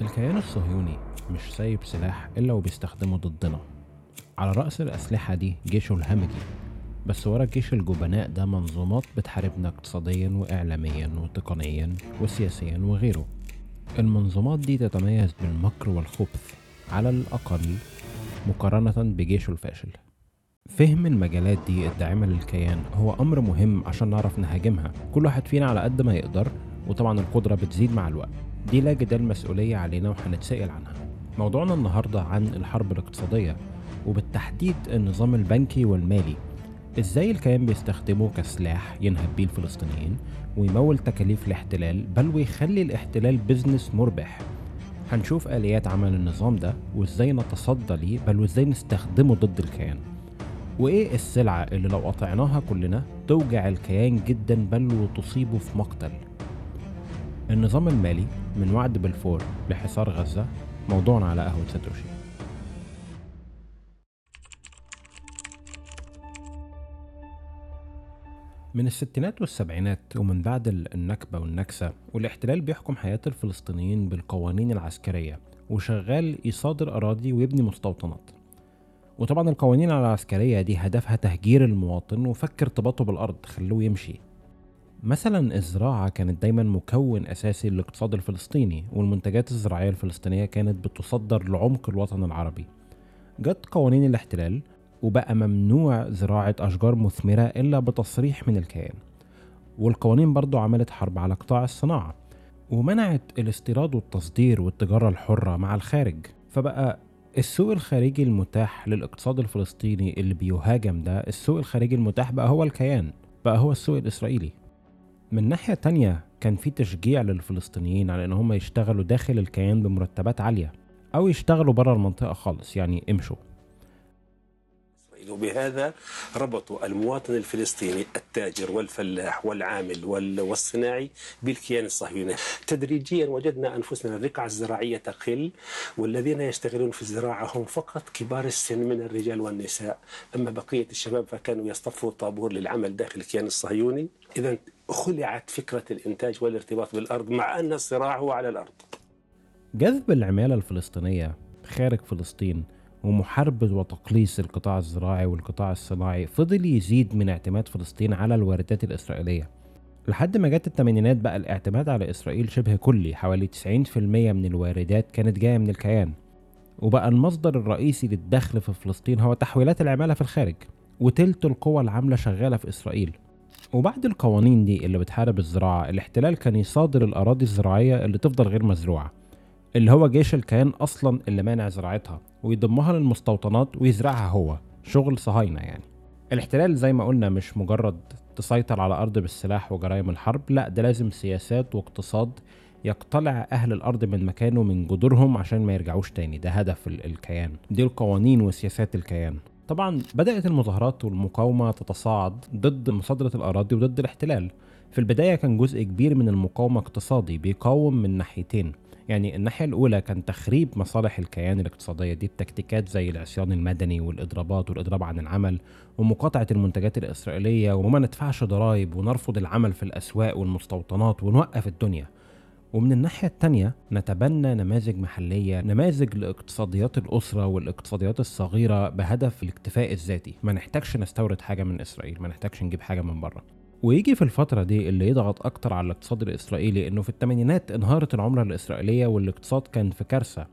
الكيان الصهيوني مش سايب سلاح إلا وبيستخدمه ضدنا. على رأس الأسلحة دي جيشه الهمجي بس ورا جيش الجبناء ده منظومات بتحاربنا اقتصاديا وإعلاميا وتقنيا وسياسيا وغيره. المنظومات دي تتميز بالمكر والخبث على الأقل مقارنة بجيشه الفاشل. فهم المجالات دي الداعمة للكيان هو أمر مهم عشان نعرف نهاجمها. كل واحد فينا على قد ما يقدر وطبعا القدرة بتزيد مع الوقت. دي لا جدال مسؤولية علينا وهنتسأل عنها. موضوعنا النهاردة عن الحرب الاقتصادية وبالتحديد النظام البنكي والمالي. إزاي الكيان بيستخدمه كسلاح ينهب بيه الفلسطينيين ويمول تكاليف الاحتلال بل ويخلي الاحتلال بزنس مربح؟ هنشوف آليات عمل النظام ده وإزاي نتصدى ليه بل وإزاي نستخدمه ضد الكيان. وإيه السلعة اللي لو قطعناها كلنا توجع الكيان جدا بل وتصيبه في مقتل؟ النظام المالي من وعد بلفور لحصار غزة موضوعنا على قهوة ساتوشي. من الستينات والسبعينات ومن بعد النكبة والنكسة والاحتلال بيحكم حياة الفلسطينيين بالقوانين العسكرية وشغال يصادر أراضي ويبني مستوطنات. وطبعا القوانين العسكرية دي هدفها تهجير المواطن وفك ارتباطه بالأرض خلوه يمشي. مثلا الزراعة كانت دايما مكون أساسي للاقتصاد الفلسطيني والمنتجات الزراعية الفلسطينية كانت بتصدر لعمق الوطن العربي. جت قوانين الاحتلال وبقى ممنوع زراعة أشجار مثمرة إلا بتصريح من الكيان. والقوانين برضو عملت حرب على قطاع الصناعة ومنعت الاستيراد والتصدير والتجارة الحرة مع الخارج. فبقى السوق الخارجي المتاح للاقتصاد الفلسطيني اللي بيهاجم ده السوق الخارجي المتاح بقى هو الكيان بقى هو السوق الإسرائيلي. من ناحية تانية كان في تشجيع للفلسطينيين على إن هم يشتغلوا داخل الكيان بمرتبات عالية أو يشتغلوا بره المنطقة خالص يعني امشوا. وبهذا ربطوا المواطن الفلسطيني التاجر والفلاح والعامل والصناعي بالكيان الصهيوني. تدريجيا وجدنا أنفسنا الرقعة الزراعية تقل والذين يشتغلون في الزراعة هم فقط كبار السن من الرجال والنساء. أما بقية الشباب فكانوا يصطفوا طابور للعمل داخل الكيان الصهيوني. إذا خلعت فكرة الإنتاج والارتباط بالأرض مع أن الصراع هو على الأرض. جذب العمالة الفلسطينية خارج فلسطين ومحاربة وتقليص القطاع الزراعي والقطاع الصناعي فضل يزيد من اعتماد فلسطين على الواردات الإسرائيلية. لحد ما جت الثمانينات بقى الاعتماد على إسرائيل شبه كلي حوالي 90% من الواردات كانت جاية من الكيان. وبقى المصدر الرئيسي للدخل في فلسطين هو تحويلات العمالة في الخارج وتلت القوى العاملة شغالة في إسرائيل. وبعد القوانين دي اللي بتحارب الزراعة الاحتلال كان يصادر الأراضي الزراعية اللي تفضل غير مزروعة اللي هو جيش الكيان أصلا اللي مانع زراعتها ويضمها للمستوطنات ويزرعها هو شغل صهاينة يعني. الاحتلال زي ما قلنا مش مجرد تسيطر على أرض بالسلاح وجرائم الحرب لا ده لازم سياسات واقتصاد يقتلع أهل الأرض من مكانه من جذورهم عشان ما يرجعوش تاني ده هدف الكيان دي القوانين وسياسات الكيان. طبعا بدأت المظاهرات والمقاومة تتصاعد ضد مصادرة الأراضي وضد الاحتلال. في البداية كان جزء كبير من المقاومة اقتصادي بيقاوم من ناحيتين. يعني الناحية الأولى كان تخريب مصالح الكيان الاقتصادية. دي التكتيكات زي العصيان المدني والإضرابات والإضراب عن العمل ومقاطعة المنتجات الإسرائيلية. وما ندفعش ضرائب ونرفض العمل في الأسواق والمستوطنات ونوقف الدنيا. ومن الناحية التانية نتبنى نماذج محلية نماذج لاقتصاديات الأسرة والاقتصاديات الصغيرة بهدف الاكتفاء الذاتي. ما نحتاجش نستورد حاجة من إسرائيل ما نحتاجش نجيب حاجة من بره. ويجي في الفترة دي اللي يضغط أكتر على الاقتصاد الإسرائيلي إنه في الثمانينات انهارت العملة الإسرائيلية والاقتصاد كان في كارثة.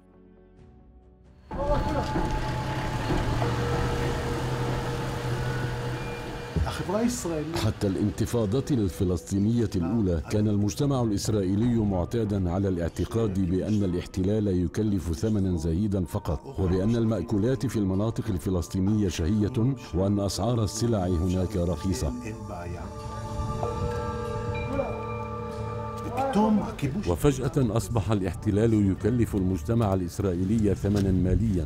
حتى الانتفاضة الفلسطينية الأولى كان المجتمع الإسرائيلي معتادا على الاعتقاد بأن الاحتلال يكلف ثمنا زهيدا فقط وبأن المأكولات في المناطق الفلسطينية شهية وأن أسعار السلع هناك رخيصة. وفجأة أصبح الاحتلال يكلف المجتمع الإسرائيلي ثمنا ماليا.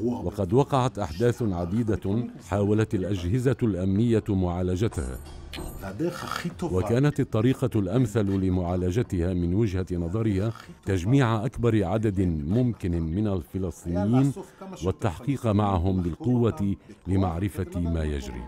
وقد وقعت أحداث عديدة حاولت الأجهزة الأمنية معالجتها. وكانت الطريقة الأمثل لمعالجتها من وجهة نظرها تجميع أكبر عدد ممكن من الفلسطينيين والتحقيق معهم بالقوة. لمعرفة ما يجري.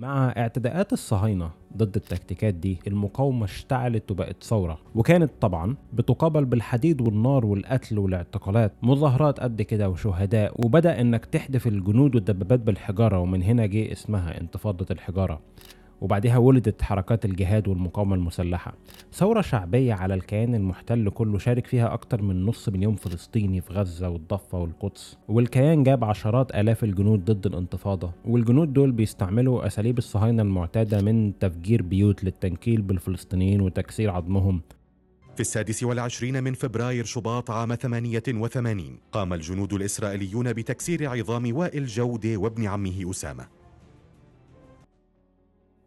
مع اعتداءات الصهاينة ضد التكتيكات دي المقاومة اشتعلت وبقت ثورة. وكانت طبعا بتقابل بالحديد والنار والقتل والاعتقالات مظاهرات قد كده وشهداء وبدأ إنك تحدف الجنود والدبابات بالحجارة ومن هنا جه اسمها انتفاضة الحجارة. وبعدها ولدت حركات الجهاد والمقاومة المسلحة. ثورة شعبية على الكيان المحتل كله شارك فيها أكتر من نص مليون فلسطيني في غزة والضفة والقدس. والكيان جاب عشرات آلاف الجنود ضد الانتفاضة والجنود دول بيستعملوا أساليب الصهاينة المعتادة من تفجير بيوت للتنكيل بالفلسطينيين وتكسير عظمهم. في السادس والعشرين من فبراير شباط عام 88 قام الجنود الإسرائيليون بتكسير عظام وائل جودة وابن عمه أسامة.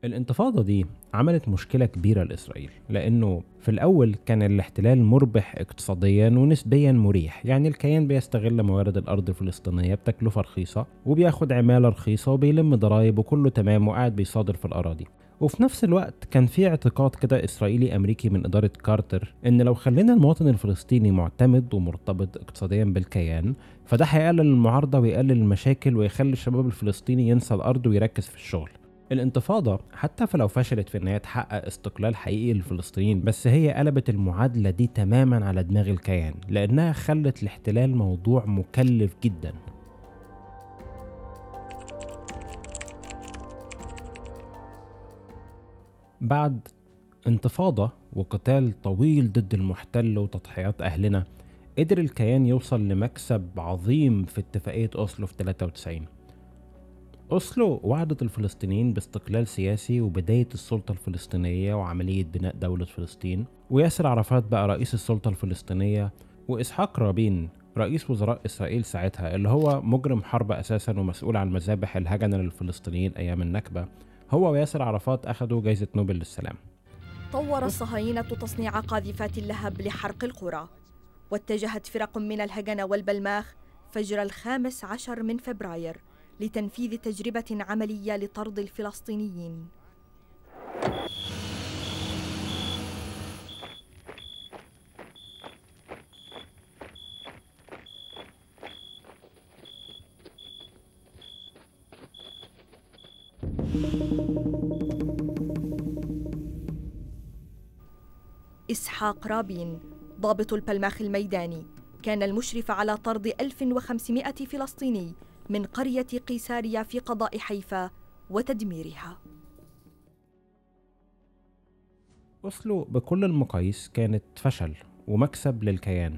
الانتفاضة دي عملت مشكلة كبيرة لإسرائيل لأنه في الأول كان الاحتلال مربح اقتصاديا ونسبيا مريح يعني الكيان بيستغل موارد الأرض الفلسطينية بتكلفة رخيصة وبياخد عمالة رخيصة وبيلم ضرايب وكله تمام وقاعد بيصادر في الأراضي. وفي نفس الوقت كان في اعتقاد كده إسرائيلي أمريكي من إدارة كارتر إن لو خلينا المواطن الفلسطيني معتمد ومرتبط اقتصاديا بالكيان فده هيقلل المعارضة ويقلل المشاكل ويخلي الشباب الفلسطيني ينسى الأرض ويركز في الشغل. الانتفاضة حتى فلو فشلت في إنها تحقق استقلال حقيقي للفلسطينيين بس هي قلبت المعادلة دي تماما على دماغ الكيان لأنها خلت الاحتلال موضوع مكلف جدا. بعد انتفاضة وقتال طويل ضد المحتل وتضحيات أهلنا قدر الكيان يوصل لمكسب عظيم في اتفاقية أوسلو في 93 أوسلو وعدت الفلسطينيين باستقلال سياسي وبداية السلطة الفلسطينية وعملية بناء دولة فلسطين وياسر عرفات بقى رئيس السلطة الفلسطينية وإسحاق رابين رئيس وزراء إسرائيل ساعتها اللي هو مجرم حرب أساسا ومسؤول عن مذابح الهجنة للفلسطينيين أيام النكبة. هو وياسر عرفات أخذوا جائزة نوبل للسلام. طور الصهاينة تصنيع قاذفات اللهب لحرق القرى واتجهت فرق من الهجنة والبلماخ فجر الخامس عشر من فبراير. لتنفيذ تجربة عملية لطرد الفلسطينيين. إسحاق رابين ضابط البلماخ الميداني كان المشرف على طرد 1500 فلسطيني من قرية قيساريا في قضاء حيفا وتدميرها. أوسلو بكل المقاييس كانت فشل ومكسب للكيان.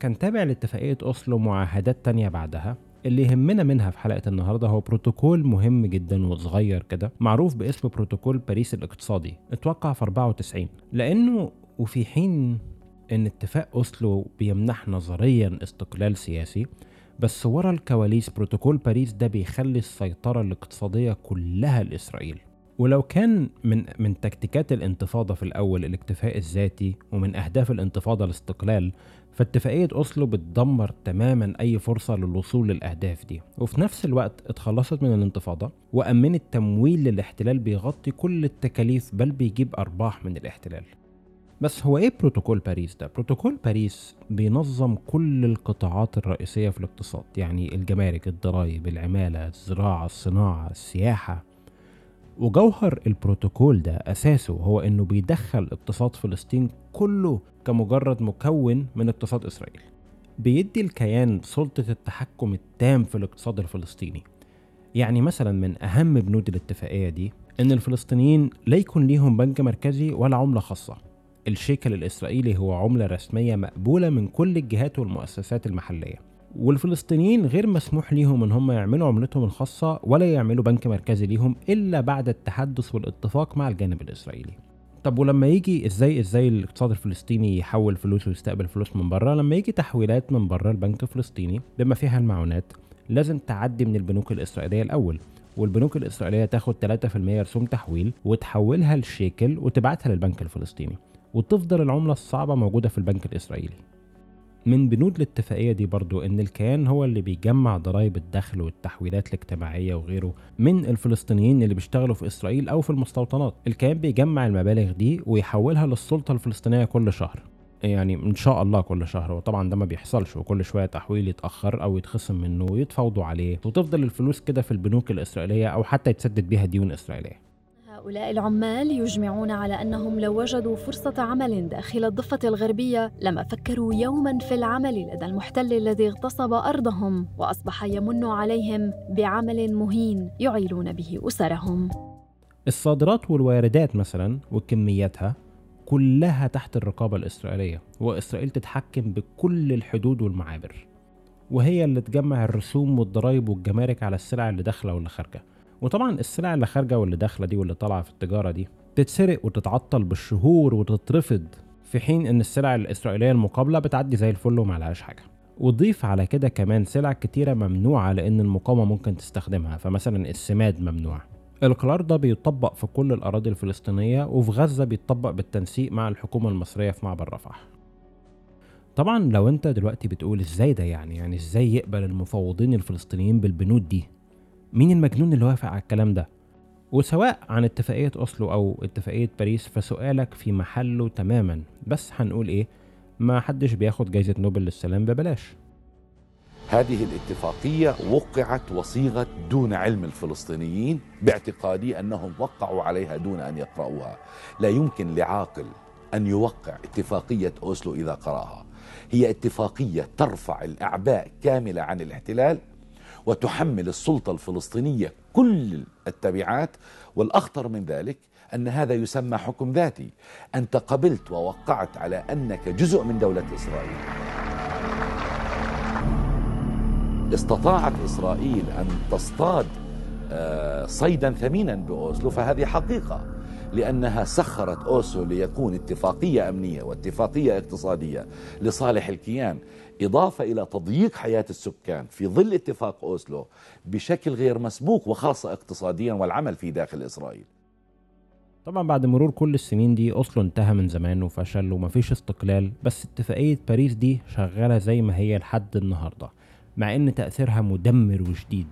كان تابع لاتفاقية أوسلو معاهدات تانية بعدها اللي يهمنا منها في حلقة النهاردة هو بروتوكول مهم جدا وصغير كده معروف باسم بروتوكول باريس الاقتصادي أتوقع في 94 لأنه وفي حين إن اتفاق أوسلو بيمنح نظريا استقلال سياسي بس ورا الكواليس بروتوكول باريس ده بيخلي السيطرة الاقتصادية كلها لإسرائيل. ولو كان من من تكتيكات الانتفاضة في الأول الاكتفاء الذاتي ومن أهداف الانتفاضة الاستقلال فاتفاقية أوسلو بتدمر تماما أي فرصة للوصول للأهداف دي. وفي نفس الوقت اتخلصت من الانتفاضة وأمنت تمويل للاحتلال بيغطي كل التكاليف بل بيجيب أرباح من الاحتلال. بس هو إيه بروتوكول باريس ده؟ بروتوكول باريس بينظم كل القطاعات الرئيسية في الاقتصاد يعني الجمارك الضرائب العمالة الزراعة الصناعة السياحة. وجوهر البروتوكول ده أساسه هو إنه بيدخل اقتصاد فلسطين كله كمجرد مكون من اقتصاد إسرائيل. بيدي الكيان سلطة التحكم التام في الاقتصاد الفلسطيني. يعني مثلا من أهم بنود الاتفاقية دي إن الفلسطينيين لا يكون ليهم بنك مركزي ولا عملة خاصة. الشيكل الإسرائيلي هو عملة رسمية مقبولة من كل الجهات والمؤسسات المحلية. والفلسطينيين غير مسموح ليهم إن هم يعملوا عملتهم الخاصة ولا يعملوا بنك مركزي ليهم إلا بعد التحدث والاتفاق مع الجانب الإسرائيلي. طب ولما يجي إزاي إزاي الاقتصاد الفلسطيني يحول فلوس ويستقبل فلوس من بره؟ لما يجي تحويلات من بره البنك الفلسطيني بما فيها المعونات لازم تعدي من البنوك الإسرائيلية الأول. والبنوك الإسرائيلية تاخد 3% رسوم تحويل وتحولها لشيكل وتبعتها للبنك الفلسطيني. وتفضل العملة الصعبة موجودة في البنك الإسرائيلي. من بنود الاتفاقية دي برضو إن الكيان هو اللي بيجمع ضرائب الدخل والتحويلات الاجتماعية وغيره من الفلسطينيين اللي بيشتغلوا في إسرائيل أو في المستوطنات. الكيان بيجمع المبالغ دي ويحولها للسلطة الفلسطينية كل شهر. يعني إن شاء الله كل شهر وطبعا ده ما بيحصلش وكل شوية تحويل يتأخر أو يتخصم منه ويتفاوضوا عليه. وتفضل الفلوس كده في البنوك الإسرائيلية أو حتى يتسدد بيها ديون إسرائيلية. هؤلاء العمال يجمعون على أنهم لو وجدوا فرصة عمل داخل الضفة الغربية لما فكروا يوما في العمل لدى المحتل الذي اغتصب أرضهم وأصبح يمن عليهم بعمل مهين يعيلون به أسرهم. الصادرات والواردات مثلا وكمياتها كلها تحت الرقابة الإسرائيلية وإسرائيل تتحكم بكل الحدود والمعابر وهي اللي تجمع الرسوم والضرائب والجمارك على السلع اللي داخلة واللي خارجة وطبعا السلع اللي خارجة واللي داخلة دي واللي طالعة في التجارة دي تتسرق وتتعطل بالشهور وتترفض في حين إن السلع الإسرائيلية المقابلة بتعدي زي الفل ومعلهاش حاجة. وضيف على كده كمان سلع كتيرة ممنوعة لأن المقاومة ممكن تستخدمها فمثلا السماد ممنوع. القرار ده بيطبق في كل الأراضي الفلسطينية وفي غزة بيطبق بالتنسيق مع الحكومة المصرية في معبر رفح. طبعا لو أنت دلوقتي بتقول إزاي ده يعني؟ يعني إزاي يقبل المفوضين الفلسطينيين بالبنود دي؟ مين المجنون اللي وافق على الكلام ده؟ وسواء عن اتفاقية أوسلو أو اتفاقية باريس فسؤالك في محله تماما. بس هنقول إيه؟ ما حدش بياخد جايزة نوبل للسلام ببلاش. هذه الاتفاقية وقعت وصيغت دون علم الفلسطينيين باعتقادي أنهم وقعوا عليها دون أن يقرأوها. لا يمكن لعاقل أن يوقع اتفاقية أوسلو إذا قرأها. هي اتفاقية ترفع الأعباء كاملة عن الاحتلال وتحمل السلطة الفلسطينية كل التبعات والأخطر من ذلك أن هذا يسمى حكم ذاتي. أنت قبلت ووقعت على أنك جزء من دولة إسرائيل. استطاعت إسرائيل أن تصطاد آه، صيدا ثمينا بأوسلو فهذه حقيقة لأنها سخرت أوسلو ليكون اتفاقية أمنية واتفاقية اقتصادية لصالح الكيان. إضافة إلى تضييق حياة السكان في ظل اتفاق أوسلو بشكل غير مسبوق وخاصة اقتصاديا والعمل في داخل إسرائيل. طبعا بعد مرور كل السنين دي أوسلو انتهى من زمان وفشل ومفيش استقلال بس اتفاقية باريس دي شغالة زي ما هي لحد النهاردة مع إن تأثيرها مدمر وشديد.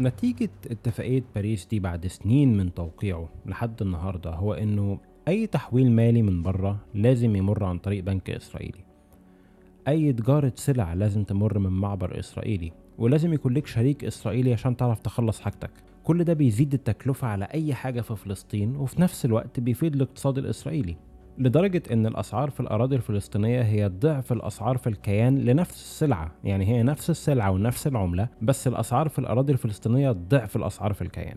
نتيجة اتفاقية باريس دي بعد سنين من توقيعه لحد النهاردة هو إنه أي تحويل مالي من بره لازم يمر عن طريق بنك إسرائيلي. أي تجارة سلع لازم تمر من معبر إسرائيلي ولازم يكون لك شريك إسرائيلي عشان تعرف تخلص حاجتك. كل ده بيزيد التكلفة على أي حاجة في فلسطين وفي نفس الوقت بيفيد الاقتصاد الإسرائيلي. لدرجة إن الأسعار في الأراضي الفلسطينية هي ضعف الأسعار في الكيان لنفس السلعة. يعني هي نفس السلعة ونفس العملة بس الأسعار في الأراضي الفلسطينية ضعف الأسعار في الكيان.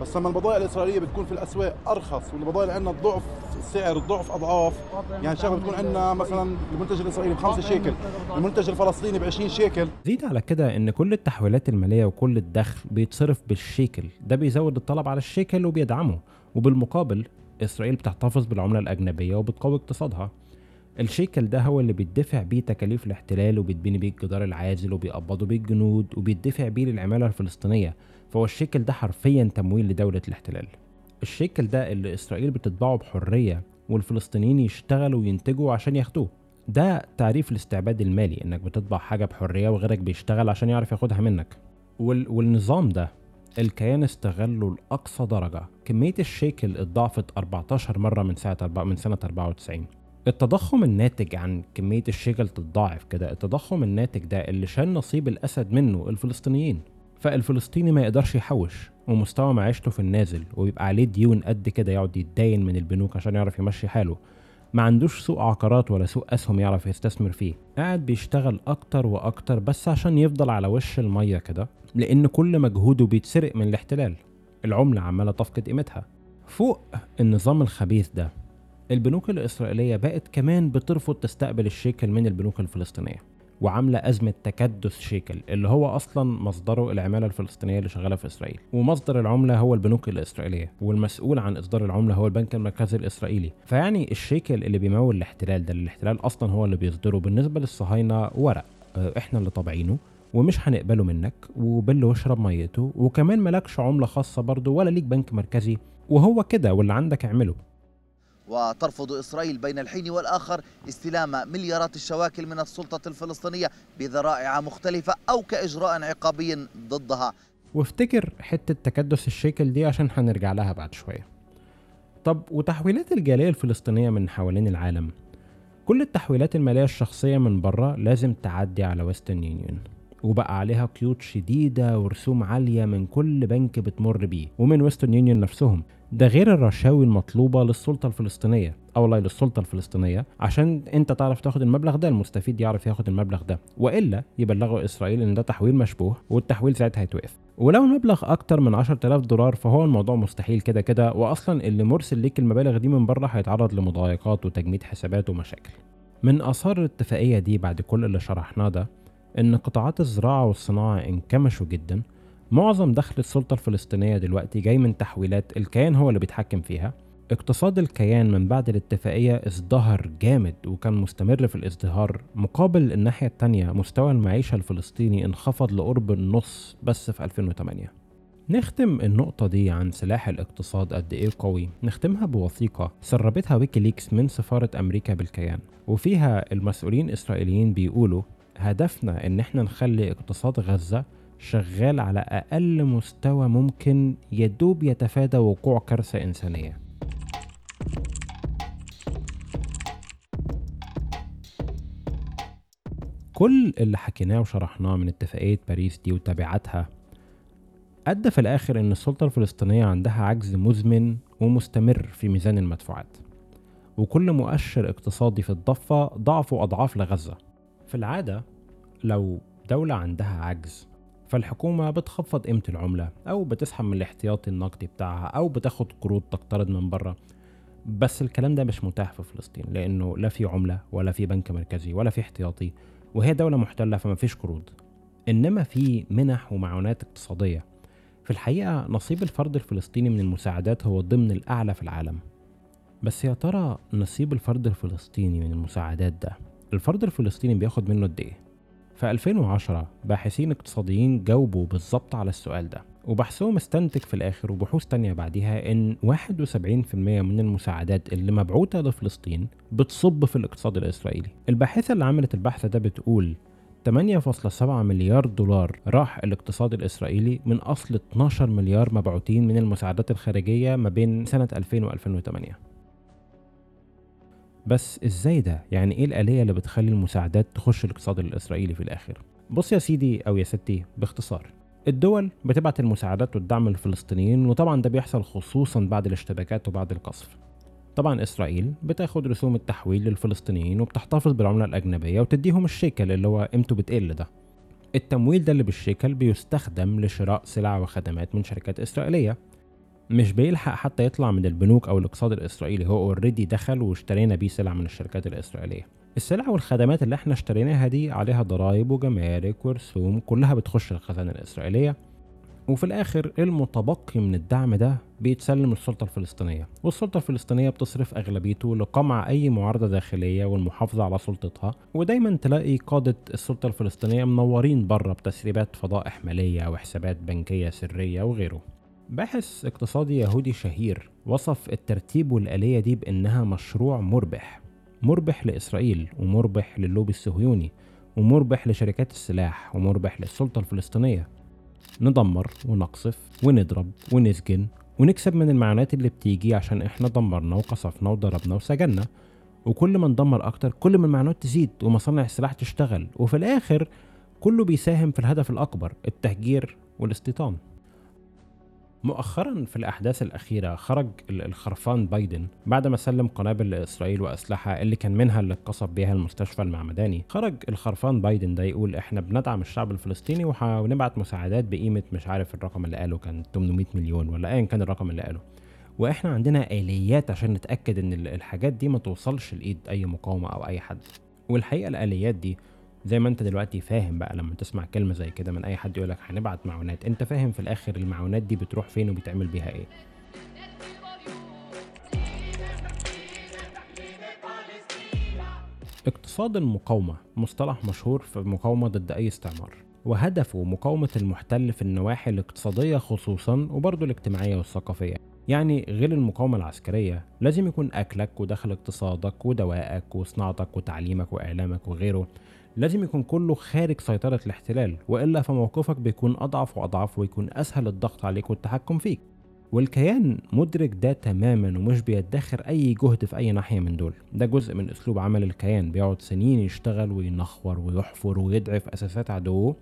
بس لما البضائع الإسرائيلية بتكون في الأسواق أرخص والبضائع اللي عندنا ضعف السعر ضعف أضعاف. يعني شغله بتكون عندنا مثلا المنتج الإسرائيلي ب 5 شيكل المنتج الفلسطيني ب 20 شيكل. زيد على كده إن كل التحويلات المالية وكل الدخل بيتصرف بالشيكل. ده بيزود الطلب على الشيكل وبيدعمه وبالمقابل إسرائيل بتحتفظ بالعملة الأجنبية وبتقوي اقتصادها. الشيكل ده هو اللي بيدفع بيه تكاليف الاحتلال وبيتبني بيه الجدار العازل وبيقبضوا بيه الجنود وبيدفع بيه للعمالة الفلسطينية فهو الشيكل ده حرفيا تمويل لدولة الاحتلال. الشيكل ده اللي إسرائيل بتطبعه بحرية والفلسطينيين يشتغلوا وينتجوا عشان ياخدوه. ده تعريف الاستعباد المالي إنك بتطبع حاجة بحرية وغيرك بيشتغل عشان يعرف ياخدها منك. وال... والنظام ده الكيان استغله لأقصى درجة. كمية الشيكل اتضاعفت 14 مرة من سنة من سنة 94 التضخم الناتج عن كمية الشيكل تتضاعف كده. التضخم الناتج ده اللي شال نصيب الأسد منه الفلسطينيين. فالفلسطيني ما يقدرش يحوش ومستوى معيشته في النازل ويبقى عليه ديون قد كده يقعد يتداين من البنوك عشان يعرف يمشي حاله. ما عندوش سوق عقارات ولا سوق أسهم يعرف يستثمر فيه. قاعد بيشتغل أكتر وأكتر بس عشان يفضل على وش المية كده. لأن كل مجهوده بيتسرق من الاحتلال. العملة عمالة تفقد قيمتها. فوق النظام الخبيث ده البنوك الإسرائيلية بقت كمان بترفض تستقبل الشيكل من البنوك الفلسطينية وعاملة أزمة تكدس شيكل اللي هو أصلا مصدره العمالة الفلسطينية اللي شغالة في إسرائيل. ومصدر العملة هو البنوك الإسرائيلية والمسؤول عن إصدار العملة هو البنك المركزي الإسرائيلي. فيعني الشيكل اللي بيمول الاحتلال ده الاحتلال أصلا هو اللي بيصدره بالنسبة للصهاينة ورق. آه، إحنا اللي طابعينه. ومش هنقبله منك وبل واشرب ميته وكمان ملكش عملة خاصة برضه ولا ليك بنك مركزي وهو كده واللي عندك اعمله. وترفض إسرائيل بين الحين والآخر استلام مليارات الشواكل من السلطة الفلسطينية بذرائع مختلفة أو كإجراء عقابي ضدها. وافتكر حتة تكدس الشيكل دي عشان هنرجع لها بعد شوية. طب وتحويلات الجالية الفلسطينية من حوالين العالم؟ كل التحويلات المالية الشخصية من بره لازم تعدي على Western Union وبقى عليها قيود شديدة ورسوم عالية من كل بنك بتمر بيه ومن Western Union نفسهم. ده غير الرشاوي المطلوبة للسلطة الفلسطينية أو لا للسلطة الفلسطينية عشان أنت تعرف تاخد المبلغ ده المستفيد يعرف ياخد المبلغ ده. وإلا يبلغوا إسرائيل إن ده تحويل مشبوه والتحويل ساعتها هيتوقف. ولو المبلغ أكتر من 10000 دولار فهو الموضوع مستحيل كده كده. وأصلا اللي مرسل ليك المبالغ دي من بره هيتعرض لمضايقات وتجميد حسابات ومشاكل. من آثار الاتفاقية دي بعد كل اللي شرحناه ده إن قطاعات الزراعة والصناعة انكمشوا جدا. معظم دخل السلطة الفلسطينية دلوقتي جاي من تحويلات الكيان هو اللي بيتحكم فيها. اقتصاد الكيان من بعد الاتفاقية ازدهر جامد وكان مستمر في الازدهار مقابل الناحية التانية مستوى المعيشة الفلسطيني انخفض لقرب النص بس في 2008 نختم النقطة دي عن سلاح الاقتصاد قد إيه قوي. نختمها بوثيقة سربتها ويكيليكس من سفارة أمريكا بالكيان وفيها المسؤولين الإسرائيليين بيقولوا هدفنا إن إحنا نخلي اقتصاد غزة شغال على أقل مستوى ممكن يدوب يتفادى وقوع كارثة إنسانية. كل اللي حكيناه وشرحناه من اتفاقية باريس دي وتبعاتها أدى في الآخر إن السلطة الفلسطينية عندها عجز مزمن ومستمر في ميزان المدفوعات وكل مؤشر اقتصادي في الضفة ضعفه أضعاف لغزة. في العادة لو دولة عندها عجز فالحكومة بتخفض قيمة العملة أو بتسحب من الاحتياطي النقدي بتاعها أو بتاخد قروض تقترض من بره بس الكلام ده مش متاح في فلسطين لأنه لا في عملة ولا في بنك مركزي ولا في احتياطي وهي دولة محتلة فما فيش قروض. إنما في منح ومعونات اقتصادية. في الحقيقة نصيب الفرد الفلسطيني من المساعدات هو ضمن الأعلى في العالم. بس يا ترى نصيب الفرد الفلسطيني من المساعدات ده الفرد الفلسطيني بياخد منه قد إيه؟ في 2010 باحثين اقتصاديين جاوبوا بالظبط على السؤال ده وبحثهم استنتج في الآخر وبحوث تانية بعديها إن 71% من المساعدات اللي مبعوثة لفلسطين بتصب في الاقتصاد الإسرائيلي الباحثة اللي عملت البحث ده بتقول 8.7 مليار دولار راح الاقتصاد الإسرائيلي من أصل 12 مليار مبعوثين من المساعدات الخارجية ما بين سنة 2000 و 2008 بس إزاي ده؟ يعني إيه الآلية اللي بتخلي المساعدات تخش الاقتصاد الإسرائيلي في الآخر؟ بص يا سيدي أو يا ستي باختصار الدول بتبعت المساعدات والدعم للفلسطينيين وطبعا ده بيحصل خصوصا بعد الاشتباكات وبعد القصف طبعا إسرائيل بتاخد رسوم التحويل للفلسطينيين وبتحتفظ بالعملة الأجنبية وتديهم الشيكل اللي هو قيمته بتقل ده التمويل ده اللي بالشيكل بيستخدم لشراء سلع وخدمات من شركات إسرائيلية مش بيلحق حتى يطلع من البنوك أو الاقتصاد الإسرائيلي. هو اوريدي دخل واشترينا بيه سلع من الشركات الإسرائيلية. السلع والخدمات اللي إحنا اشتريناها دي عليها ضرائب وجمارك ورسوم كلها بتخش الخزانة الإسرائيلية. وفي الآخر المتبقي من الدعم ده بيتسلم للسلطة الفلسطينية. والسلطة الفلسطينية بتصرف أغلبيته لقمع أي معارضة داخلية والمحافظة على سلطتها. ودايما تلاقي قادة السلطة الفلسطينية منورين بره بتسريبات فضائح ماليه وحسابات بنكية سرية وغيره. باحث اقتصادي يهودي شهير وصف الترتيب والآلية دي بأنها مشروع مربح مربح لإسرائيل ومربح للوبي الصهيوني ومربح لشركات السلاح ومربح للسلطة الفلسطينية. ندمر ونقصف ونضرب ونسجن ونكسب من المعونات اللي بتيجي عشان إحنا دمرنا وقصفنا وضربنا وسجنا وكل ما ندمر أكتر كل ما المعونات تزيد ومصانع السلاح تشتغل. وفي الآخر كله بيساهم في الهدف الأكبر التهجير والاستيطان. مؤخرا في الأحداث الأخيرة خرج الخرفان بايدن بعد ما سلم قنابل لإسرائيل وأسلحة اللي كان منها اللي اتقصف بيها المستشفى المعمداني. خرج الخرفان بايدن ده يقول إحنا بندعم الشعب الفلسطيني وهنبعت مساعدات بقيمة مش عارف الرقم اللي قاله كان 800 مليون ولا أيا كان الرقم اللي قاله. وإحنا عندنا آليات عشان نتأكد إن الحاجات دي ما توصلش لإيد أي مقاومة أو أي حد. والحقيقة الآليات دي زي ما انت دلوقتي فاهم بقى لما تسمع كلمة زي كده من أي حد يقول لك هنبعت معونات انت فاهم في الآخر المعونات دي بتروح فين وبيتعمل بيها إيه؟ اقتصاد المقاومة مصطلح مشهور في المقاومة ضد أي استعمار وهدفه مقاومة المحتل في النواحي الاقتصادية خصوصا وبرضه الاجتماعية والثقافية. يعني غير المقاومة العسكرية لازم يكون أكلك ودخل اقتصادك ودوائك وصناعتك وتعليمك وإعلامك وغيره لازم يكون كله خارج سيطرة الاحتلال وإلا فموقفك بيكون أضعف وأضعف ويكون أسهل الضغط عليك والتحكم فيك. والكيان مدرك ده تماما ومش بيدخر أي جهد في أي ناحية من دول. ده جزء من أسلوب عمل الكيان بيقعد سنين يشتغل وينخور ويحفر ويضعف أساسات عدوه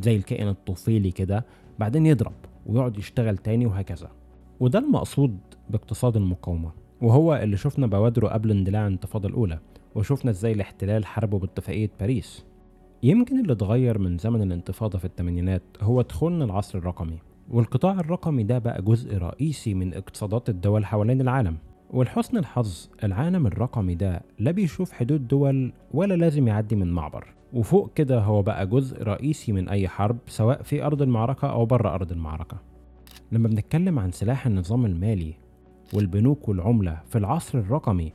زي الكائن الطفيلي كده بعدين يضرب ويقعد يشتغل تاني وهكذا. وده المقصود باقتصاد المقاومة وهو اللي شفنا بوادره قبل اندلاع الانتفاضة الأولى. وشفنا إزاي الاحتلال حاربه باتفاقية باريس. يمكن اللي اتغير من زمن الانتفاضة في الثمانينات هو دخولنا العصر الرقمي والقطاع الرقمي ده بقى جزء رئيسي من اقتصادات الدول حوالين العالم. ولحسن الحظ العالم الرقمي ده لا بيشوف حدود دول ولا لازم يعدي من معبر. وفوق كده هو بقى جزء رئيسي من أي حرب سواء في أرض المعركة أو بره أرض المعركة. لما بنتكلم عن سلاح النظام المالي والبنوك والعملة في العصر الرقمي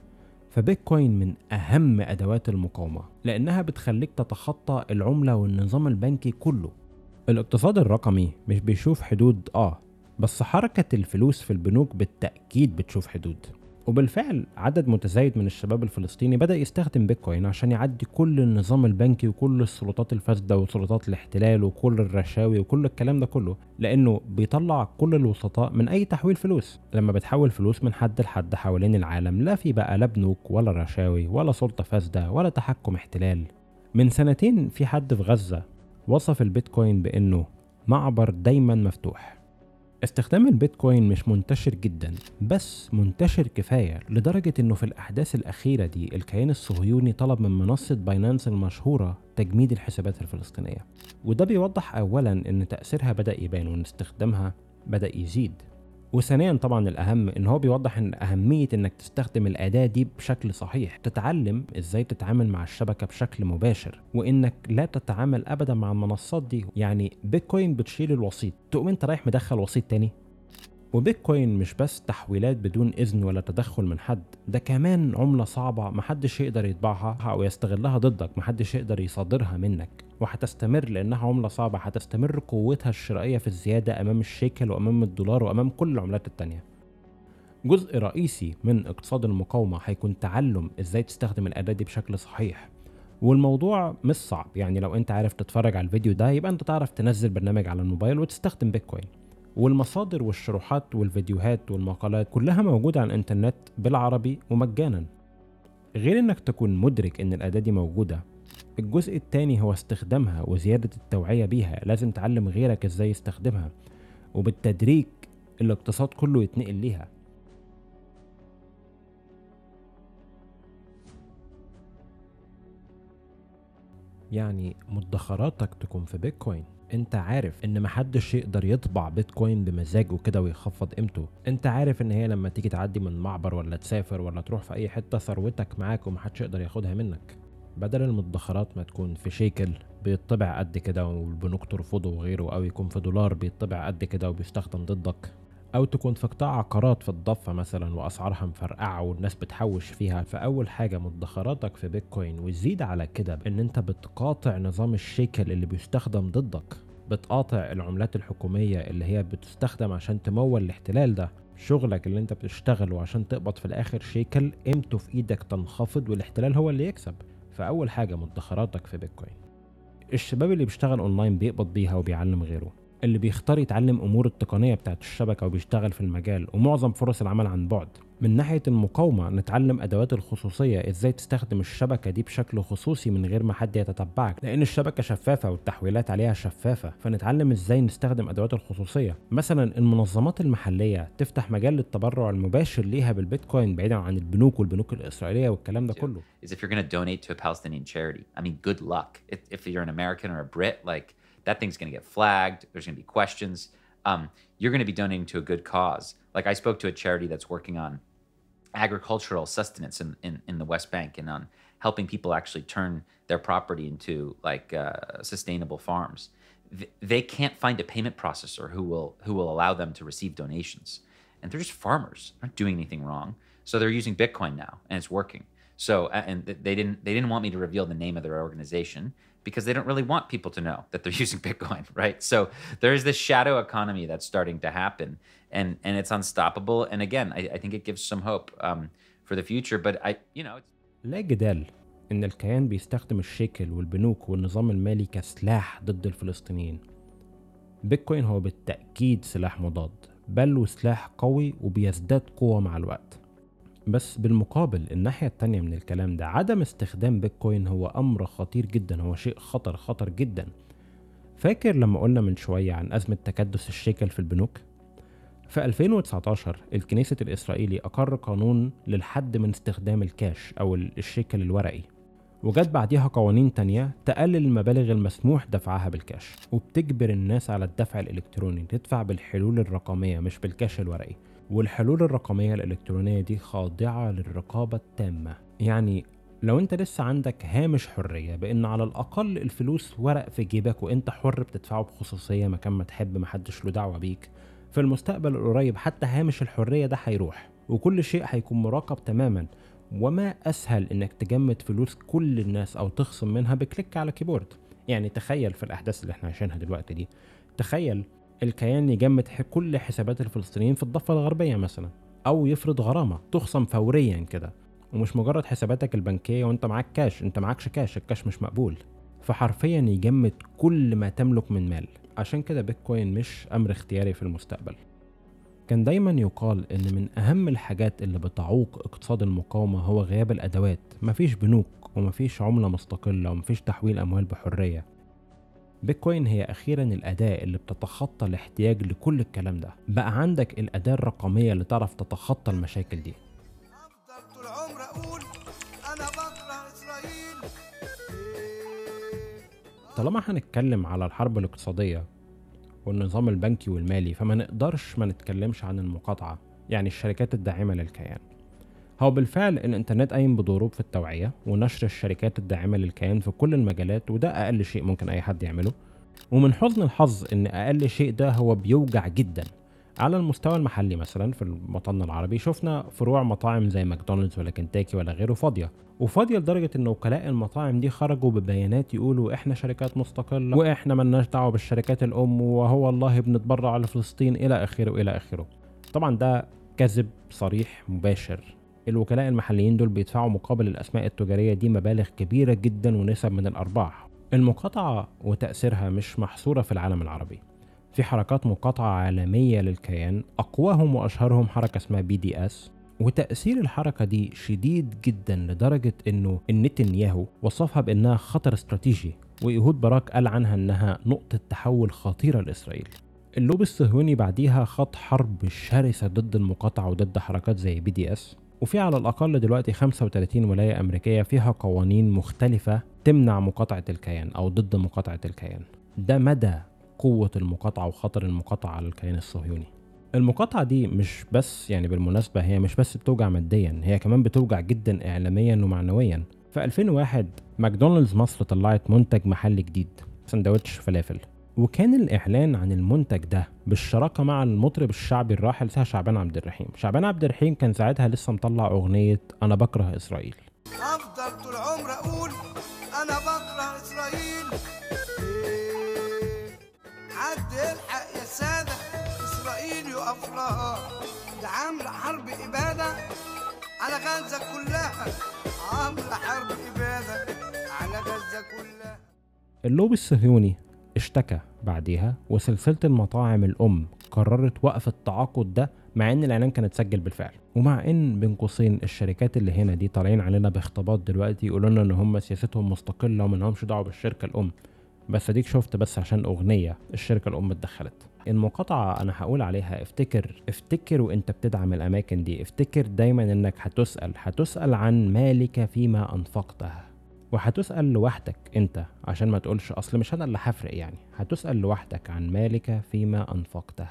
فبيتكوين من أهم أدوات المقاومة لأنها بتخليك تتخطى العملة والنظام البنكي كله. الاقتصاد الرقمي مش بيشوف حدود آه بس حركة الفلوس في البنوك بالتأكيد بتشوف حدود. وبالفعل عدد متزايد من الشباب الفلسطيني بدأ يستخدم بيتكوين عشان يعدي كل النظام البنكي وكل السلطات الفاسدة وسلطات الاحتلال وكل الرشاوي وكل الكلام ده كله لأنه بيطلع كل الوسطاء من أي تحويل فلوس. لما بتحول فلوس من حد لحد حوالين العالم لا في بقى لا بنوك ولا رشاوي ولا سلطة فاسدة ولا تحكم احتلال. من سنتين في حد في غزة وصف البيتكوين بأنه معبر دايما مفتوح. استخدام البيتكوين مش منتشر جدا بس منتشر كفاية لدرجة إنه في الأحداث الأخيرة دي الكيان الصهيوني طلب من منصة باينانس المشهورة تجميد الحسابات الفلسطينية. وده بيوضح اولا إن تأثيرها بدأ يبان وإن استخدامها بدأ يزيد. وثانيا طبعا الأهم إن هو بيوضح إن أهمية إنك تستخدم الأداة دي بشكل صحيح. تتعلم إزاي تتعامل مع الشبكة بشكل مباشر وإنك لا تتعامل ابدا مع المنصات دي. يعني بيتكوين بتشيل الوسيط. تقوم أنت رايح مدخل وسيط تاني. وبيتكوين مش بس تحويلات بدون إذن ولا تدخل من حد. ده كمان عملة صعبة محدش يقدر يطبعها أو يستغلها ضدك محدش يقدر يصادرها منك. وهتستمر لأنها عملة صعبة. هتستمر قوتها الشرائية في الزيادة أمام الشيكل وأمام الدولار وأمام كل العملات التانية. جزء رئيسي من اقتصاد المقاومة هيكون تعلم إزاي تستخدم الأداة دي بشكل صحيح. والموضوع مش صعب. يعني لو أنت عارف تتفرج على الفيديو ده يبقى أنت تعرف تنزل برنامج على الموبايل وتستخدم بيتكوين. والمصادر والشروحات والفيديوهات والمقالات كلها موجودة على الإنترنت بالعربي ومجانا. غير إنك تكون مدرك إن الأداة دي موجودة الجزء التاني هو استخدامها وزيادة التوعية بيها. لازم تعلم غيرك إزاي يستخدمها وبالتدريج الاقتصاد كله يتنقل ليها. يعني مدخراتك تكون في بيتكوين. انت عارف ان محدش يقدر يطبع بيتكوين بمزاجه كده ويخفض قيمته. انت عارف ان هي لما تيجي تعدي من معبر ولا تسافر ولا تروح في اي حتة ثروتك معاك ومحدش يقدر ياخدها منك. بدل المدخرات ما تكون في شيكل بيطبع قد كده والبنوك ترفضه وغيره أو يكون في دولار بيطبع قد كده وبيستخدم ضدك. أو تكون في قطاع عقارات في الضفة مثلا وأسعارها مفرقعة والناس بتحوش فيها. فأول حاجة مدخراتك في بيتكوين وزيد على كده ان أنت بتقاطع نظام الشيكل اللي بيستخدم ضدك. بتقاطع العملات الحكومية اللي هي بتستخدم عشان تمول الاحتلال ده. شغلك اللي أنت بتشتغله عشان تقبض في الآخر شيكل قيمته في إيدك تنخفض والاحتلال هو اللي يكسب. فأول حاجة مدخراتك في بيتكوين. الشباب اللي بيشتغل أونلاين بيقبض بيها وبيعلم غيره. اللي بيختار يتعلم أمور التقنية بتاعت الشبكة وبيشتغل في المجال ومعظم فرص العمل عن بعد. من ناحية المقاومة نتعلم أدوات الخصوصية إزاي تستخدم الشبكة دي بشكل خصوصي من غير ما حد يتتبعك لأن الشبكة شفافة والتحويلات عليها شفافة فنتعلم إزاي نستخدم أدوات الخصوصية مثلا المنظمات المحلية تفتح مجال للتبرع المباشر ليها بالبيتكوين بعيدا عن البنوك والبنوك الإسرائيلية والكلام ده كله is if you're going to donate to a Palestinian charity. I mean, good luck. If, if you're an American or a Brit, like that thing's going to get flagged. There's going to be questions. Um, you're going to be donating to a good cause. Like I spoke to a charity that's working on agricultural sustenance in, in, in the West Bank and on helping people actually turn their property into like uh, sustainable farms. Th- They can't find a payment processor who will who will allow them to receive donations, and they're just farmers, they're not doing anything wrong. So they're using Bitcoin now, and it's working. So and they didn't they didn't want me to reveal the name of their organization because they don't really want people to know that they're using Bitcoin, right? So there is this shadow economy that's starting to happen, and and it's unstoppable. And again, I, I think it gives some hope um, for the future. But I, you know, it's لا جدال إن الكيان بيستخدم الشيكل والبنوك والنظام المالي كسلاح ضد الفلسطينيين بيتكوين هو بالتأكيد سلاح مضاد بل وسلاح قوي وبيزداد قوة مع الوقت بس بالمقابل الناحية التانية من الكلام ده عدم استخدام بيتكوين هو أمر خطير جدا هو شيء خطر خطر جدا. فاكر لما قلنا من شوية عن أزمة تكدس الشيكل في البنوك؟ في 2019 الكنيست الإسرائيلي أقر قانون للحد من استخدام الكاش أو الشيكل الورقي. وجت بعديها قوانين تانية تقلل المبالغ المسموح دفعها بالكاش وبتجبر الناس على الدفع الإلكتروني تدفع بالحلول الرقمية مش بالكاش الورقي. والحلول الرقمية الإلكترونية دي خاضعة للرقابة التامة. يعني لو أنت لسه عندك هامش حرية بإن على الأقل الفلوس ورق في جيبك وأنت حر بتدفعه بخصوصية مكان ما تحب محدش له دعوة بيك في المستقبل القريب حتى هامش الحرية ده هيروح وكل شيء هيكون مراقب تماما. وما أسهل إنك تجمد فلوس كل الناس أو تخصم منها بكليك على كيبورد. يعني تخيل في الأحداث اللي إحنا عايشينها دلوقتي دي تخيل الكيان يجمد كل حسابات الفلسطينيين في الضفة الغربية مثلا أو يفرض غرامة تخصم فوريا كده. ومش مجرد حساباتك البنكية وأنت معاك كاش أنت معاكش كاش الكاش مش مقبول. فحرفيا يجمد كل ما تملك من مال. عشان كده بيتكوين مش أمر اختياري في المستقبل. كان دايما يقال إن من أهم الحاجات اللي بتعوق اقتصاد المقاومة هو غياب الأدوات. مفيش بنوك ومفيش عملة مستقلة ومفيش تحويل أموال بحرية. بيتكوين هي أخيرا الأداة اللي بتتخطى الاحتياج لكل الكلام ده. بقى عندك الأداة الرقمية اللي تعرف تتخطى المشاكل دي. طول أقول أنا بكره إسرائيل. طالما هنتكلم على الحرب الاقتصادية والنظام البنكي والمالي فما نقدرش ما نتكلمش عن المقاطعة يعني الشركات الداعمة للكيان. هو بالفعل الإنترنت قايم بدوره في التوعية ونشر الشركات الداعمة للكيان في كل المجالات وده أقل شيء ممكن أي حد يعمله. ومن حزن الحظ إن أقل شيء ده هو بيوجع جدا. على المستوى المحلي مثلا في وطننا العربي شفنا فروع مطاعم زي ماكدونالدز ولا كنتاكي ولا غيره فاضية. وفاضية لدرجة إن وكلاء المطاعم دي خرجوا ببيانات يقولوا إحنا شركات مستقلة وإحنا ملناش دعوة بالشركات الأم وهو والله بنتبرع لفلسطين إلى آخره إلى آخره. طبعا ده كذب صريح مباشر. الوكلاء المحليين دول بيدفعوا مقابل الأسماء التجارية دي مبالغ كبيرة جدا ونسب من الأرباح. المقاطعة وتأثيرها مش محصورة في العالم العربي. في حركات مقاطعة عالمية للكيان أقواهم وأشهرهم حركة اسمها BDS وتأثير الحركة دي شديد جدا لدرجة إنه نتنياهو وصفها بإنها خطر استراتيجي وإيهود باراك قال عنها إنها نقطة تحول خطيرة لإسرائيل. اللوبي الصهيوني بعديها خاض حرب شرسة ضد المقاطعة وضد حركات زي BDS وفي على الأقل دلوقتي 35 ولاية أمريكية فيها قوانين مختلفة تمنع مقاطعة الكيان أو ضد مقاطعة الكيان. ده مدى قوة المقاطعة وخطر المقاطعة على الكيان الصهيوني. المقاطعة دي مش بس يعني بالمناسبة هي مش بس بتوجع ماديا هي كمان بتوجع جدا إعلاميا ومعنويا. في 2001 ماكدونالدز مصر طلعت منتج محلي جديد سندوتش فلافل. وكان الإعلان عن المنتج ده بالشراكة مع المطرب الشعبي الراحل سها شعبان عبد الرحيم. شعبان عبد الرحيم كان ساعتها لسه مطلع أغنية أنا بكره إسرائيل. أفضل طول عمري أقول أنا بكره إسرائيل. حد يلحق يا سادة إسرائيل يقف لها. ده عاملة حرب إبادة على غزة كلها. عاملة حرب إبادة على غزة كلها. اللوبي الصهيوني اشتكى بعديها وسلسلة المطاعم الأم قررت وقف التعاقد ده مع إن الإعلان كان اتسجل بالفعل. ومع إن بين قوسين الشركات اللي هنا دي طالعين علينا باختباط دلوقتي يقولوا لنا إن هم سياستهم مستقلة وما لهمش دعوة بالشركة الأم. بس أديك شفت بس عشان أغنية الشركة الأم اتدخلت. المقاطعة أنا هقول عليها افتكر افتكر وأنت بتدعم الأماكن دي افتكر دايما إنك هتسأل هتسأل عن مالك فيما أنفقته. وهتسأل لوحدك أنت عشان ما تقولش أصل مش أنا اللي هفرق يعني. هتسأل لوحدك عن مالك فيما أنفقته.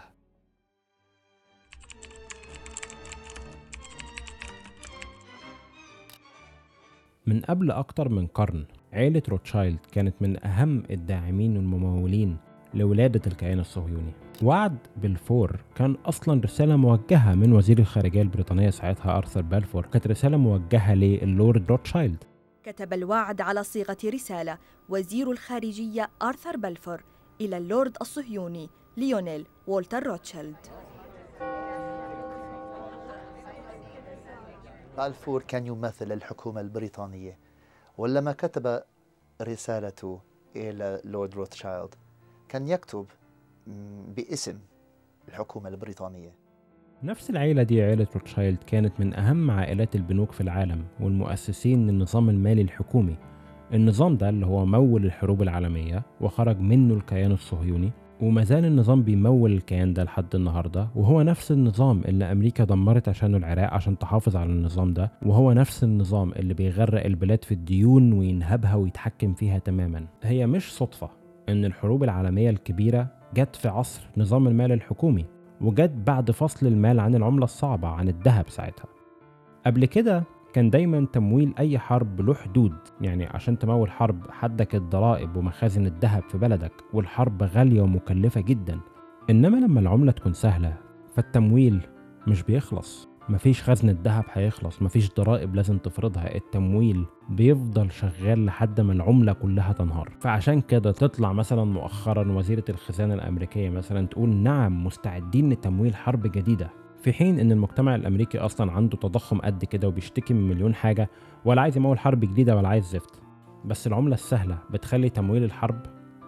من قبل أكتر من قرن عيلة روتشايلد كانت من أهم الداعمين والممولين لولادة الكيان الصهيوني. وعد بالفور كان أصلا رسالة موجهة من وزير الخارجية البريطانية ساعتها أرثر بالفور كانت رسالة موجهة للورد روتشايلد. كتب الوعد على صيغة رسالة وزير الخارجية آرثر بلفور إلى اللورد الصهيوني ليونيل وولتر روتشيلد. بالفور كان يمثل الحكومة البريطانية ولما كتب رسالته إلى لورد روثشايلد كان يكتب باسم الحكومة البريطانية. نفس العيلة دي عيلة روتشايلد كانت من أهم عائلات البنوك في العالم والمؤسسين للنظام المالي الحكومي. النظام ده اللي هو مول الحروب العالمية وخرج منه الكيان الصهيوني وما زال النظام بيمول الكيان ده لحد النهارده وهو نفس النظام اللي أمريكا دمرت عشانه العراق عشان تحافظ على النظام ده وهو نفس النظام اللي بيغرق البلاد في الديون وينهبها ويتحكم فيها تماما. هي مش صدفة إن الحروب العالمية الكبيرة جت في عصر نظام المال الحكومي. وجت بعد فصل المال عن العملة الصعبة عن الذهب ساعتها. قبل كده كان دايما تمويل أي حرب له حدود يعني عشان تمول حرب حدك الضرائب ومخازن الذهب في بلدك والحرب غالية ومكلفة جدا. إنما لما العملة تكون سهلة فالتمويل مش بيخلص. مفيش خزن الذهب هيخلص مفيش ضرائب لازم تفرضها التمويل بيفضل شغال لحد ما العملة كلها تنهار. فعشان كده تطلع مثلا مؤخرا وزيرة الخزانة الأمريكية مثلا تقول نعم مستعدين لتمويل حرب جديدة في حين إن المجتمع الأمريكي أصلا عنده تضخم قد كده وبيشتكي من مليون حاجة ولا عايز يمول حرب جديدة ولا عايز زفت. بس العملة السهلة بتخلي تمويل الحرب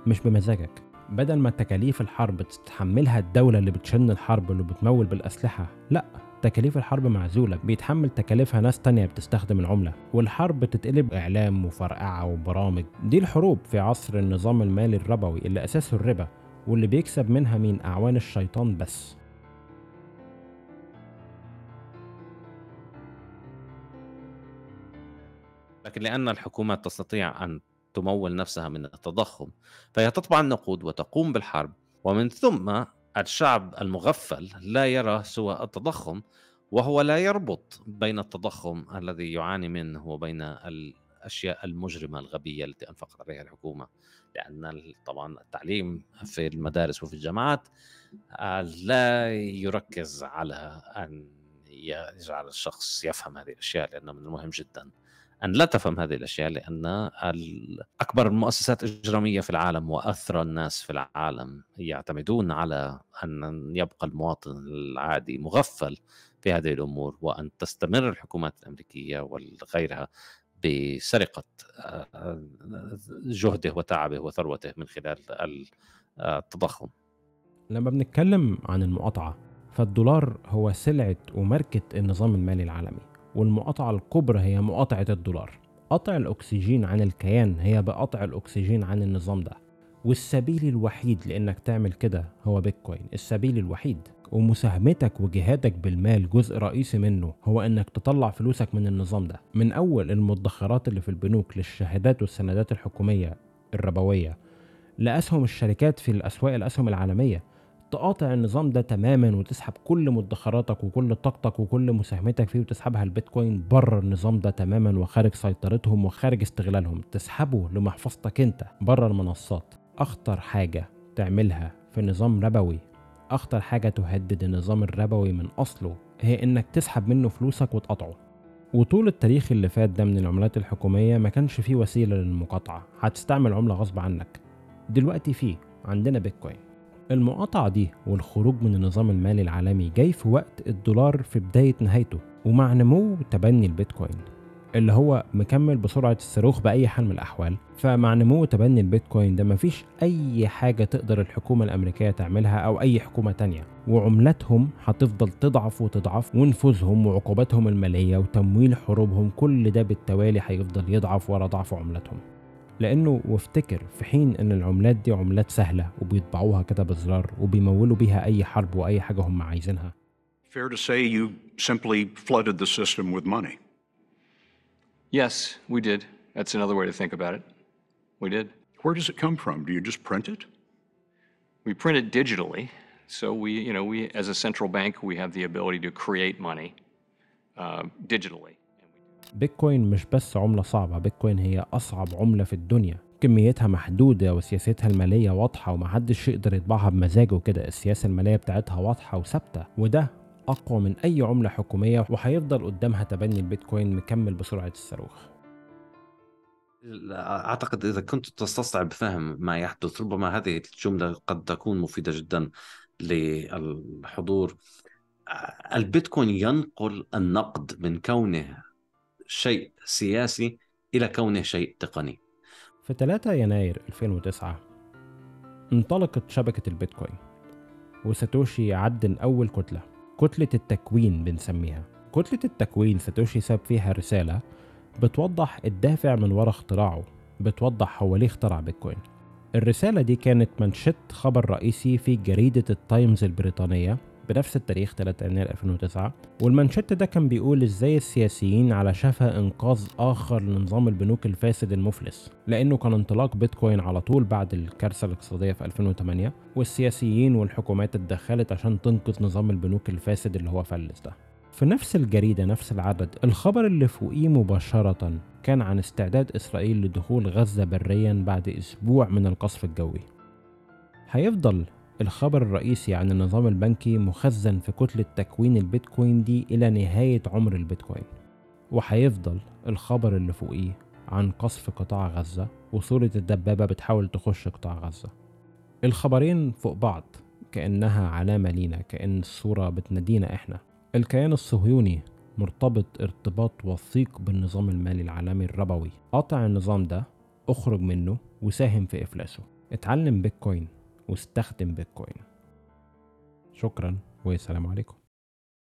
مش بمزاجك. بدل ما تكاليف الحرب تتحملها الدولة اللي بتشن الحرب واللي بتمول بالأسلحة لأ تكاليف الحرب معزولة بيتحمل تكاليفها ناس تانية بتستخدم العملة والحرب بتتقلب إعلام وفرقعة وبرامج. دي الحروب في عصر النظام المالي الربوي اللي أساسه الربا واللي بيكسب منها مين؟ أعوان الشيطان بس. لكن لأن الحكومات تستطيع أن تمول نفسها من التضخم فهي تطبع النقود وتقوم بالحرب ومن ثم الشعب المغفل لا يرى سوى التضخم وهو لا يربط بين التضخم الذي يعاني منه وبين الأشياء المجرمة الغبية التي أنفقت عليها الحكومة. لأن طبعا التعليم في المدارس وفي الجامعات آه، لا يركز على أن يجعل الشخص يفهم هذه الأشياء لأنه من المهم جدا. أن لا تفهم هذه الأشياء لأن أكبر المؤسسات الإجرامية في العالم وأثرى الناس في العالم يعتمدون على أن يبقى المواطن العادي مغفل في هذه الأمور وأن تستمر الحكومات الأمريكية وغيرها بسرقة آه، جهده وتعبه وثروته من خلال التضخم. لما بنتكلم عن المقاطعة فالدولار هو سلعة وماركة النظام المالي العالمي. والمقاطعة الكبرى هي مقاطعة الدولار. قطع الأكسجين عن الكيان هي بقطع الأكسجين عن النظام ده. والسبيل الوحيد لإنك تعمل كده هو بيتكوين. السبيل الوحيد ومساهمتك وجهادك بالمال جزء رئيسي منه هو إنك تطلع فلوسك من النظام ده. من أول المدخرات اللي في البنوك للشهادات والسندات الحكومية الربوية لأسهم الشركات في الأسواق الأسهم العالمية تقاطع النظام ده تماما وتسحب كل مدخراتك وكل طاقتك وكل مساهمتك فيه وتسحبها البيتكوين بره النظام ده تماما وخارج سيطرتهم وخارج استغلالهم. تسحبه لمحفظتك انت بره المنصات. أخطر حاجة تعملها في نظام ربوي أخطر حاجة تهدد النظام الربوي من أصله هي إنك تسحب منه فلوسك وتقطعه وطول التاريخ اللي فات ده من العملات الحكومية ما كانش فيه وسيلة للمقاطعة. هتستعمل عملة غصب عنك. دلوقتي فيه عندنا بيتكوين. المقاطعة دي والخروج من النظام المالي العالمي جاي في وقت الدولار في بداية نهايته ومع نمو تبني البيتكوين اللي هو مكمل بسرعة الصاروخ بأي حال من الأحوال. فمع نمو تبني البيتكوين ده مفيش أي حاجة تقدر الحكومة الأمريكية تعملها أو أي حكومة تانية. وعملتهم هتفضل تضعف وتضعف ونفوذهم وعقوباتهم المالية وتمويل حروبهم كل ده بالتوالي هيفضل يضعف ورا ضعف عملتهم. لانه وافتكر في حين ان العملات دي عملات سهله وبيطبعوها كده بزرار وبيمولوا بيها اي حرب واي حاجه هم عايزينها Fair to say you simply flooded the system with money. Yes, we did. That's another way to think about it. We did. Where does it come from? Do you just print it? We print it digitally. So we, you know, we as a central bank, we have the ability to create money uh, digitally. بيتكوين مش بس عملة صعبة بيتكوين هي أصعب عملة في الدنيا. كميتها محدودة وسياستها المالية واضحة ومحدش يقدر يطبعها بمزاجه كده السياسة المالية بتاعتها واضحة وثابتة وده أقوى من أي عملة حكومية وهيفضل قدامها تبني البيتكوين مكمل بسرعة الصاروخ. أعتقد إذا كنت تستصعب فهم ما يحدث ربما هذه الجملة قد تكون مفيدة جدا للحضور. البيتكوين ينقل النقد من كونه شيء سياسي إلى كونه شيء تقني. في 3 يناير 2009 انطلقت شبكة البيتكوين وساتوشي عدن أول كتلة كتلة التكوين بنسميها. كتلة التكوين ساتوشي ساب فيها رسالة بتوضح الدافع من وراء اختراعه بتوضح هو ليه اخترع بيتكوين. الرسالة دي كانت مانشيت خبر رئيسي في جريدة التايمز البريطانية بنفس التاريخ 3 يناير 2009 والمانشيت ده كان بيقول إزاي السياسيين على شفا إنقاذ آخر لنظام البنوك الفاسد المفلس لأنه كان انطلاق بيتكوين على طول بعد الكارثة الاقتصادية في 2008 والسياسيين والحكومات اتدخلت عشان تنقذ نظام البنوك الفاسد اللي هو فلس ده. في نفس الجريدة نفس العدد الخبر اللي فوقيه مباشرة كان عن استعداد إسرائيل لدخول غزة بريا بعد أسبوع من القصف الجوي. هيفضل الخبر الرئيسي عن النظام البنكي مخزن في كتلة تكوين البيتكوين دي إلى نهاية عمر البيتكوين وهيفضل الخبر اللي فوقيه عن قصف قطاع غزة وصورة الدبابة بتحاول تخش قطاع غزة. الخبرين فوق بعض كأنها علامة لينا كأن الصورة بتنادينا إحنا. الكيان الصهيوني مرتبط ارتباط وثيق بالنظام المالي العالمي الربوي. قاطع النظام ده أخرج منه وساهم في إفلاسه. اتعلم بيتكوين. واستخدم بيتكوين. شكرا والسلام عليكم.